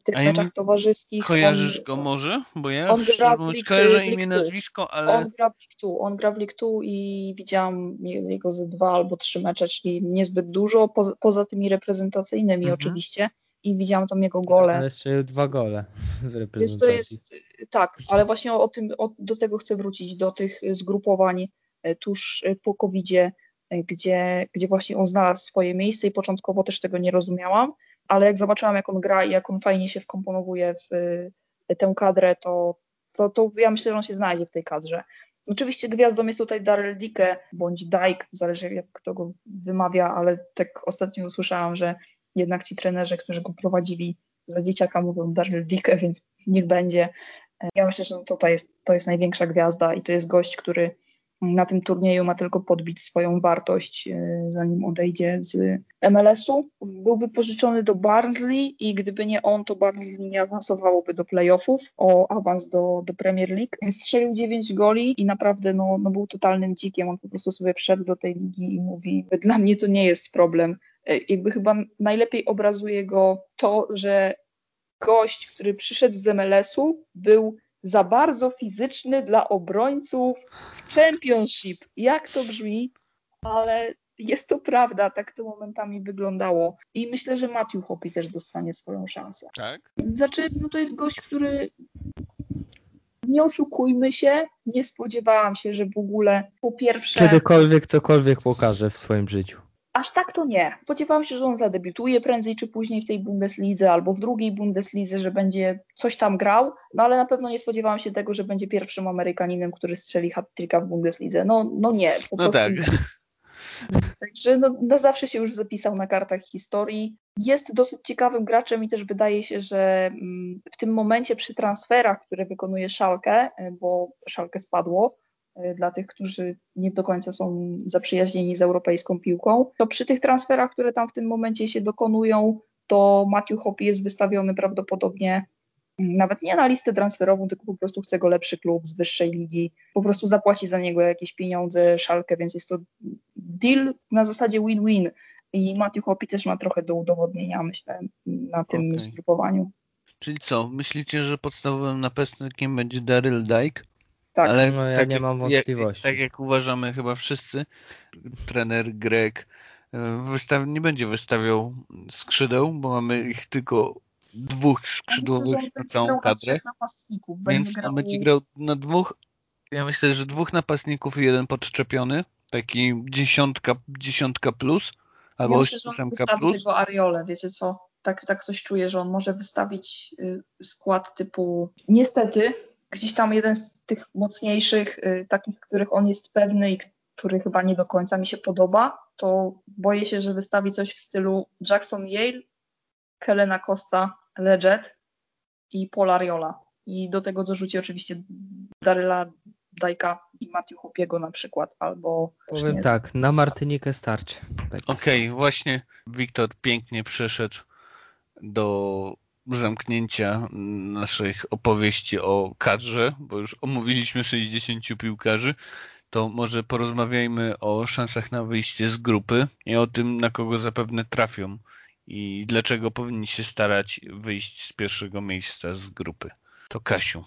w tych A meczach towarzyskich. Kojarzysz on, go może? Bo ja on gra w League, kojarzę League imię, nazwisko, ale... On gra w League 2, on gra w League 2 i widziałam jego ze dwa albo trzy mecze, czyli niezbyt dużo, poza, poza tymi reprezentacyjnymi mhm. oczywiście i widziałem tam jego gole. Ale jeszcze dwa gole w reprezentacji. to jest, tak, ale właśnie o tym, o, do tego chcę wrócić, do tych zgrupowań e, tuż e, po covid e, gdzie, gdzie właśnie on znalazł swoje miejsce i początkowo też tego nie rozumiałam, ale jak zobaczyłam, jak on gra i jak on fajnie się wkomponowuje w tę kadrę, to, to, to ja myślę, że on się znajdzie w tej kadrze. Oczywiście gwiazdą jest tutaj Daryl Dike bądź Dyke, zależy jak kto go wymawia, ale tak ostatnio usłyszałam, że jednak ci trenerzy, którzy go prowadzili za dzieciaka mówią Daryl Dike, więc niech będzie. Ja myślę, że to, to, jest, to jest największa gwiazda i to jest gość, który na tym turnieju ma tylko podbić swoją wartość, e, zanim odejdzie z MLS-u. Był wypożyczony do Barnsley i gdyby nie on, to Barnsley nie awansowałoby do playoffów o awans do, do Premier League. Strzelił 9 goli i naprawdę no, no był totalnym dzikiem. On po prostu sobie wszedł do tej ligi i mówi, dla mnie to nie jest problem E, jakby chyba najlepiej obrazuje go to, że gość, który przyszedł z MLS-u, był za bardzo fizyczny dla obrońców w Championship. Jak to brzmi, ale jest to prawda, tak to momentami wyglądało. I myślę, że Matthew Hoppy też dostanie swoją szansę. Tak? Znaczy, no to jest gość, który nie oszukujmy się, nie spodziewałam się, że w ogóle po pierwsze... Kiedykolwiek cokolwiek pokaże w swoim życiu. Aż tak to nie. Spodziewałam się, że on zadebiutuje prędzej czy później w tej Bundeslidze albo w drugiej Bundeslidze, że będzie coś tam grał, no ale na pewno nie spodziewałam się tego, że będzie pierwszym Amerykaninem, który strzeli hat w Bundeslidze. No, no nie. Po no tak. Nie. Także no, na zawsze się już zapisał na kartach historii. Jest dosyć ciekawym graczem i też wydaje się, że mm, w tym momencie przy transferach, które wykonuje Szalkę, bo Szalkę spadło, dla tych, którzy nie do końca są zaprzyjaźnieni z europejską piłką, to przy tych transferach, które tam w tym momencie się dokonują, to Matthew Hoppe jest wystawiony prawdopodobnie nawet nie na listę transferową, tylko po prostu chce go lepszy klub z wyższej ligi, po prostu zapłaci za niego jakieś pieniądze, szalkę, więc jest to deal na zasadzie win-win. I Matthew Hoppe też ma trochę do udowodnienia, myślę, na tym okay. zgrupowaniu. Czyli co, myślicie, że podstawowym napastnikiem będzie Daryl Dyke? Tak, ale no, ja tak nie jak, mam wątpliwości. Jak, tak jak uważamy chyba wszyscy, trener Greg e, wystaw, nie będzie wystawiał skrzydeł, bo mamy ich tylko dwóch skrzydłowych na całą kadrę. Więc grał... będzie grał na dwóch. Ja myślę, że dwóch napastników i jeden podczepiony. Taki dziesiątka, dziesiątka plus. Albo ja myślę, że on plus. tego Ariole, wiecie co? Tak, tak coś czuję, że on może wystawić y, skład typu niestety gdzieś tam jeden z tych mocniejszych, y, takich, których on jest pewny i który chyba nie do końca mi się podoba, to boję się, że wystawi coś w stylu Jackson Yale, Kelena Costa, Leggett i Polariola. I do tego dorzuci oczywiście Daryla Dajka i Matthew Hopiego na przykład, albo... Powiem tak, na Martynikę starczy. Tak Okej, okay, właśnie Wiktor pięknie przeszedł do zamknięcia naszych opowieści o kadrze, bo już omówiliśmy 60 piłkarzy, to może porozmawiajmy o szansach na wyjście z grupy i o tym, na kogo zapewne trafią i dlaczego powinni się starać wyjść z pierwszego miejsca z grupy. To Kasiu,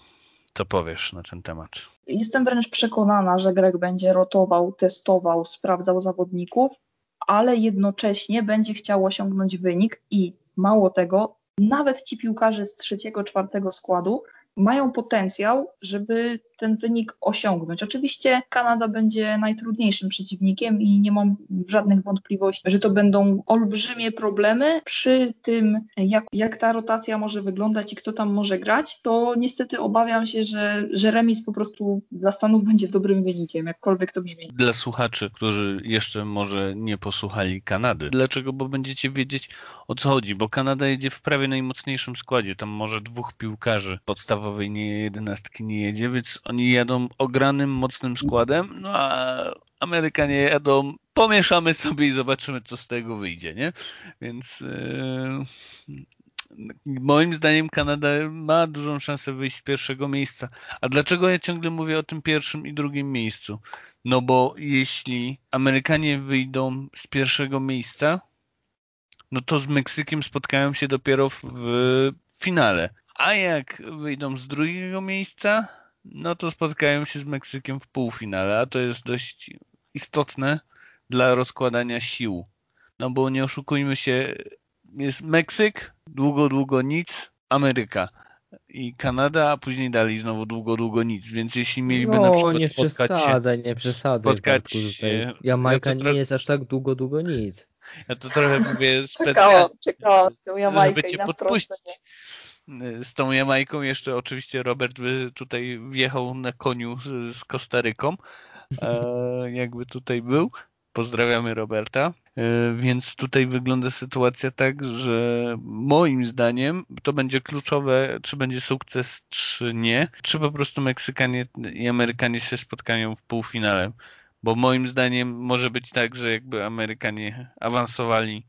co powiesz na ten temat? Jestem wręcz przekonana, że Greg będzie rotował, testował, sprawdzał zawodników, ale jednocześnie będzie chciał osiągnąć wynik i mało tego, nawet ci piłkarze z trzeciego, czwartego składu mają potencjał, żeby ten wynik osiągnąć. Oczywiście Kanada będzie najtrudniejszym przeciwnikiem i nie mam żadnych wątpliwości, że to będą olbrzymie problemy. Przy tym, jak, jak ta rotacja może wyglądać i kto tam może grać, to niestety obawiam się, że, że remis po prostu dla Stanów będzie dobrym wynikiem, jakkolwiek to brzmi. Dla słuchaczy, którzy jeszcze może nie posłuchali Kanady. Dlaczego? Bo będziecie wiedzieć o co chodzi, bo Kanada jedzie w prawie najmocniejszym składzie. Tam może dwóch piłkarzy podstawowej nie jedenastki nie jedzie, więc oni jadą ogranym, mocnym składem, no a Amerykanie jadą, pomieszamy sobie i zobaczymy, co z tego wyjdzie, nie? Więc yy, moim zdaniem Kanada ma dużą szansę wyjść z pierwszego miejsca. A dlaczego ja ciągle mówię o tym pierwszym i drugim miejscu? No bo jeśli Amerykanie wyjdą z pierwszego miejsca, no to z Meksykiem spotkają się dopiero w finale. A jak wyjdą z drugiego miejsca, no to spotkają się z Meksykiem w półfinale, a to jest dość istotne dla rozkładania sił. No bo nie oszukujmy się, jest Meksyk, długo, długo nic, Ameryka i Kanada, a później dalej znowu długo, długo nic, więc jeśli mieliby no, na przykład nie spotkać przesadzaj, się... nie przesadzaj, spotkać się... Jamajka ja nie jest aż tak długo, długo nic. Ja to trochę mówię specjalnie, czekałam, czekałam żeby cię podpuścić z tą Jamajką. Jeszcze oczywiście Robert by tutaj wjechał na koniu z, z Kostaryką, e, jakby tutaj był. Pozdrawiamy Roberta. E, więc tutaj wygląda sytuacja tak, że moim zdaniem to będzie kluczowe, czy będzie sukces, czy nie. Czy po prostu Meksykanie i Amerykanie się spotkają w półfinale. Bo moim zdaniem może być tak, że jakby Amerykanie awansowali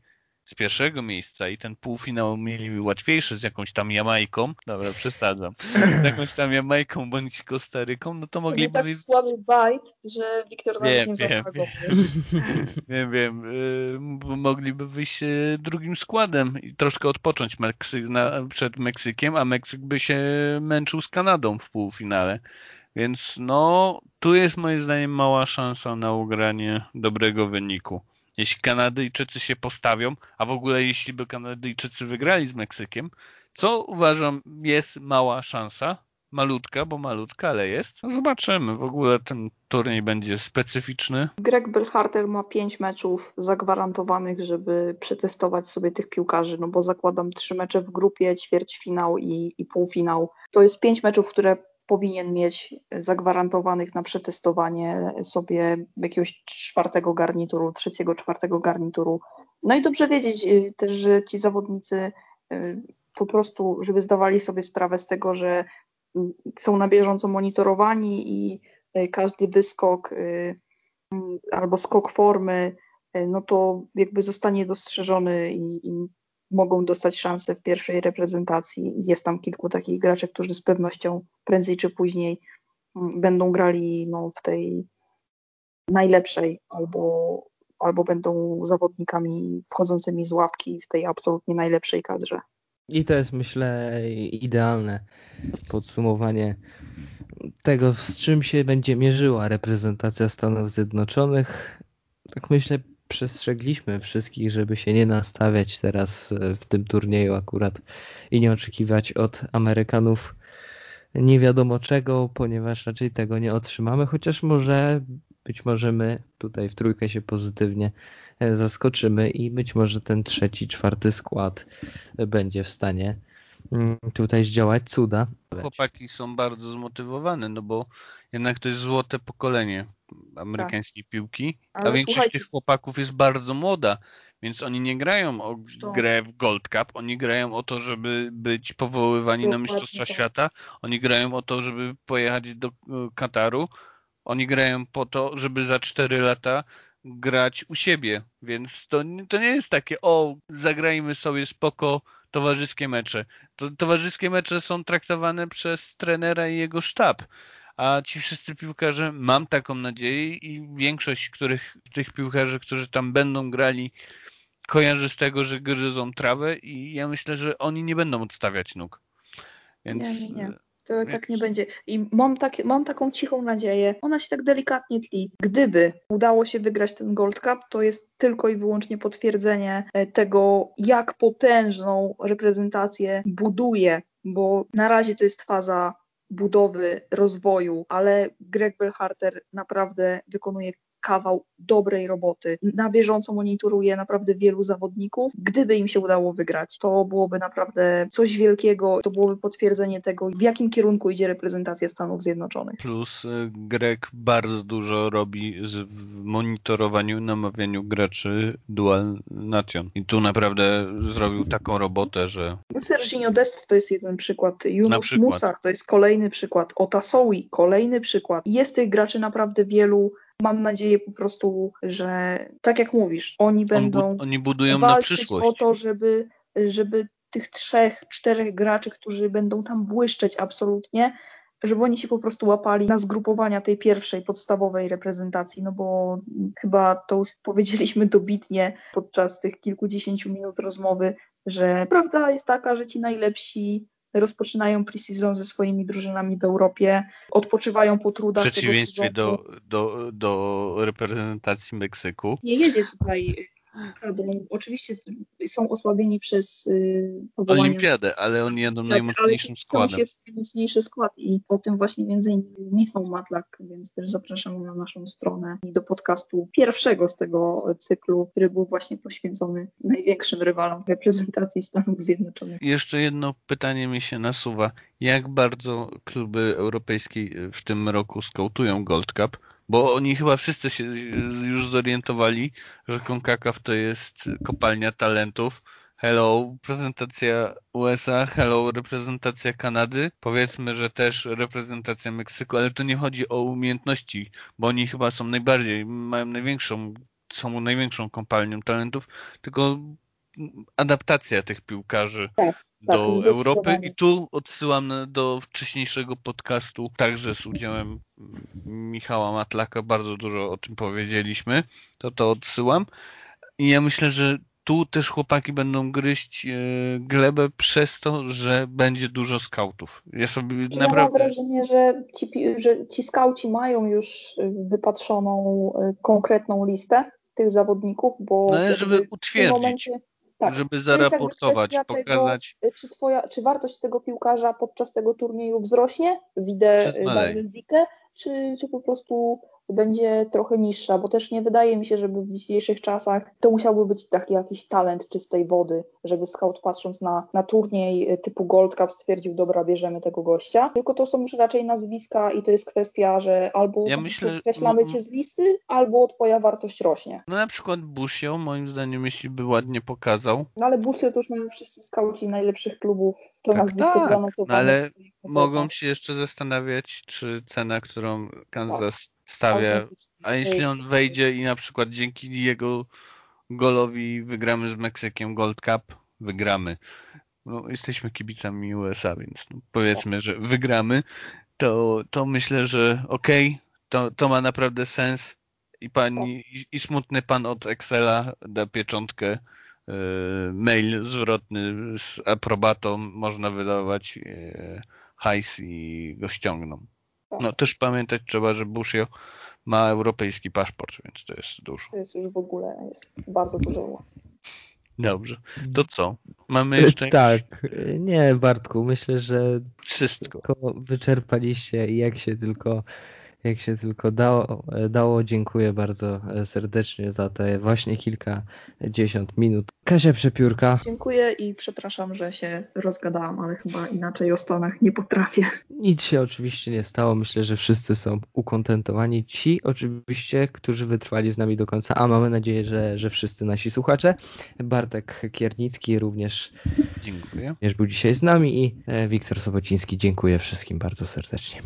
z pierwszego miejsca i ten półfinał mieli łatwiejszy z jakąś tam Jamajką, dobra, przesadzam, z jakąś tam Jamajką bądź Kostaryką, no to mogliby... To tak słaby bajt, że Wiktor wiem, nie wiem, wiem. wiem, wiem, yy, mogliby wyjść y, drugim składem i troszkę odpocząć Meksyk, na, przed Meksykiem, a Meksyk by się męczył z Kanadą w półfinale. Więc no, tu jest moim zdaniem mała szansa na ugranie dobrego wyniku jeśli Kanadyjczycy się postawią, a w ogóle jeśli by Kanadyjczycy wygrali z Meksykiem, co uważam jest mała szansa, malutka, bo malutka, ale jest. No zobaczymy. W ogóle ten turniej będzie specyficzny. Greg Belharter ma pięć meczów zagwarantowanych, żeby przetestować sobie tych piłkarzy, no bo zakładam trzy mecze w grupie, ćwierćfinał i, i półfinał. To jest pięć meczów, które powinien mieć zagwarantowanych na przetestowanie sobie jakiegoś czwartego garnituru, trzeciego, czwartego garnituru. No i dobrze wiedzieć y, też, że ci zawodnicy y, po prostu, żeby zdawali sobie sprawę z tego, że y, są na bieżąco monitorowani i każdy wyskok albo skok formy, no to jakby zostanie dostrzeżony i, i mogą dostać szansę w pierwszej reprezentacji. Jest tam kilku takich graczy, którzy z pewnością prędzej czy później mm, będą grali no, w tej najlepszej albo, albo będą zawodnikami wchodzącymi z ławki w tej absolutnie najlepszej kadrze. I to jest myślę idealne podsumowanie tego, z czym się będzie mierzyła reprezentacja Stanów Zjednoczonych. Tak myślę, przestrzegliśmy wszystkich, żeby się nie nastawiać teraz e, w tym turnieju akurat i nie oczekiwać od Amerykanów nie wiadomo czego, ponieważ raczej tego nie otrzymamy, chociaż może być może my tutaj w trójkę się pozytywnie e, zaskoczymy i być może ten trzeci, czwarty skład będzie w stanie tutaj zdziałać cuda. Chłopaki są bardzo zmotywowane, no bo jednak to jest złote pokolenie amerykańskiej tak. piłki, Ale a większość słuchajcie... tych chłopaków jest bardzo młoda, więc oni nie grają o grę w Gold Cup, oni grają o to, żeby być powoływani na Mistrzostwa Świata, oni grają o to, żeby pojechać do e, Kataru, oni grają po to, żeby za 4 lata grać u siebie, więc to, to nie jest takie, o, zagrajmy sobie spoko towarzyskie mecze. To, towarzyskie mecze są traktowane przez trenera i jego sztab a ci wszyscy piłkarze, mam taką nadzieję i większość których, tych piłkarzy, którzy tam będą grali, kojarzy z tego, że gryzą trawę i ja myślę, że oni nie będą odstawiać nóg. Więc, nie, nie, nie. To więc... tak nie będzie. I mam, tak, mam taką cichą nadzieję. Ona się tak delikatnie tli. Gdyby udało się wygrać ten Gold Cup, to jest tylko i wyłącznie potwierdzenie e, tego, jak potężną reprezentację buduje, bo na razie to jest faza budowy, rozwoju, ale Greg Belharter naprawdę wykonuje kawał dobrej roboty. Na bieżąco monitoruje naprawdę wielu zawodników. Gdyby im się udało wygrać, to byłoby naprawdę coś wielkiego. To byłoby potwierdzenie tego, w jakim kierunku idzie reprezentacja Stanów Zjednoczonych. Plus y, Greg bardzo dużo robi w monitorowaniu, namawianiu graczy Dual Nation. I tu naprawdę zrobił taką robotę, że... Serginho Dest to jest jeden przykład. Yunus Musak to jest kolejny przykład. Otasowi kolejny przykład. Jest tych graczy naprawdę wielu mam nadzieję po prostu, że tak jak mówisz, oni będą On bu oni budują na przyszłość. o to, żeby, żeby tych trzech, czterech graczy, którzy będą tam błyszczeć absolutnie, żeby oni się po prostu łapali na zgrupowania tej pierwszej, podstawowej reprezentacji, no bo chyba to powiedzieliśmy dobitnie podczas tych kilkudziesięciu minut rozmowy, że prawda jest taka, że ci najlepsi rozpoczynają pre-season ze swoimi drużynami w Europie, odpoczywają po trudach. W przeciwieństwie do, do, do reprezentacji Meksyku. Nie jedzie tutaj kadrą. Oczywiście są osłabieni przez y, Olimpiadę, ale oni jadą najmocniejszym składem. jest najmocniejszy skład i o tym właśnie między innymi Michał Matlak, więc też zapraszam na naszą stronę i do podcastu pierwszego z tego cyklu, który był właśnie poświęcony największym rywalom reprezentacji Stanów Zjednoczonych. Jeszcze jedno pytanie mi się nasuwa. Jak bardzo kluby europejskie w tym roku skautują Gold Cup? Bo oni chyba wszyscy się już zorientowali, że CONCACAF to jest kopalnia talentów. Hello, prezentacja USA, hello, reprezentacja Kanady. Powiedzmy, że też reprezentacja Meksyku, ale to nie chodzi o umiejętności, bo oni chyba są najbardziej, mają największą, są największą kopalnią talentów, tylko adaptacja tych piłkarzy tak do tak, Europy. I tu odsyłam do wcześniejszego podcastu, także z udziałem Michała Matlaka, bardzo dużo o tym powiedzieliśmy, to to odsyłam. I ja myślę, że tu też chłopaki będą gryźć e, glebę przez to, że będzie dużo skautów. Ja sobie ja naprawdę... mam wrażenie, że ci, że ci skauci mają już wypatrzoną e, konkretną listę tych zawodników, bo no, żeby utwierdzić. W tym momencie Tak, żeby zaraportować, pokazać. Tego, czy, twoja, czy wartość tego piłkarza podczas tego turnieju wzrośnie, widzę zmaleje? Daniel Dikę, czy, czy po prostu będzie trochę niższa, bo też nie wydaje mi się, żeby w dzisiejszych czasach to musiałby być taki jakiś talent czystej wody, żeby scout patrząc na, na turniej typu Gold Cup stwierdził, dobra, bierzemy tego gościa, tylko to są już raczej nazwiska i to jest kwestia, że albo Ja myślę, m- cię z listy, albo twoja wartość rośnie. No na przykład Busio, moim zdaniem, jeśli by ładnie pokazał, No ale Busio to już mają wszyscy skauci najlepszych klubów, to Tak, nazwisko tak, zanotowane no ale mogą się jeszcze zastanawiać, czy cena, którą Kansas Tak. Stawia, a jeśli on wejdzie i na przykład dzięki jego golowi wygramy z Meksykiem Gold Cup, wygramy. No, jesteśmy kibicami USA, więc no, powiedzmy, że wygramy, to, to myślę, że okej, to, to ma naprawdę sens i pani i, i smutny pan od Excela da pieczątkę e, mail zwrotny z aprobatą można wydawać e, hajs i go ściągną. No też pamiętać trzeba, że Bushio ma europejski paszport, więc to jest dużo. To jest już w ogóle jest bardzo dużo ułatwień. Dobrze. To co? Mamy jeszcze Tak, nie Bartku, myślę, że wszystko. wszystko wyczerpaliście i jak się tylko jak się tylko dało, dało. Dziękuję bardzo serdecznie za te właśnie kilkadziesiąt minut. Kasia Przepiórka, Dziękuję i przepraszam, że się rozgadałam, ale chyba inaczej o Stanach nie potrafię. nic się oczywiście nie stało. Myślę, że wszyscy są ukontentowani. Ci oczywiście, którzy wytrwali z nami do końca, a mamy nadzieję, że, że wszyscy nasi słuchacze. Bartek Kiernicki również, Dziękuję. również był dzisiaj z nami i e, Wiktor Sobociński. Dziękuję wszystkim bardzo serdecznie.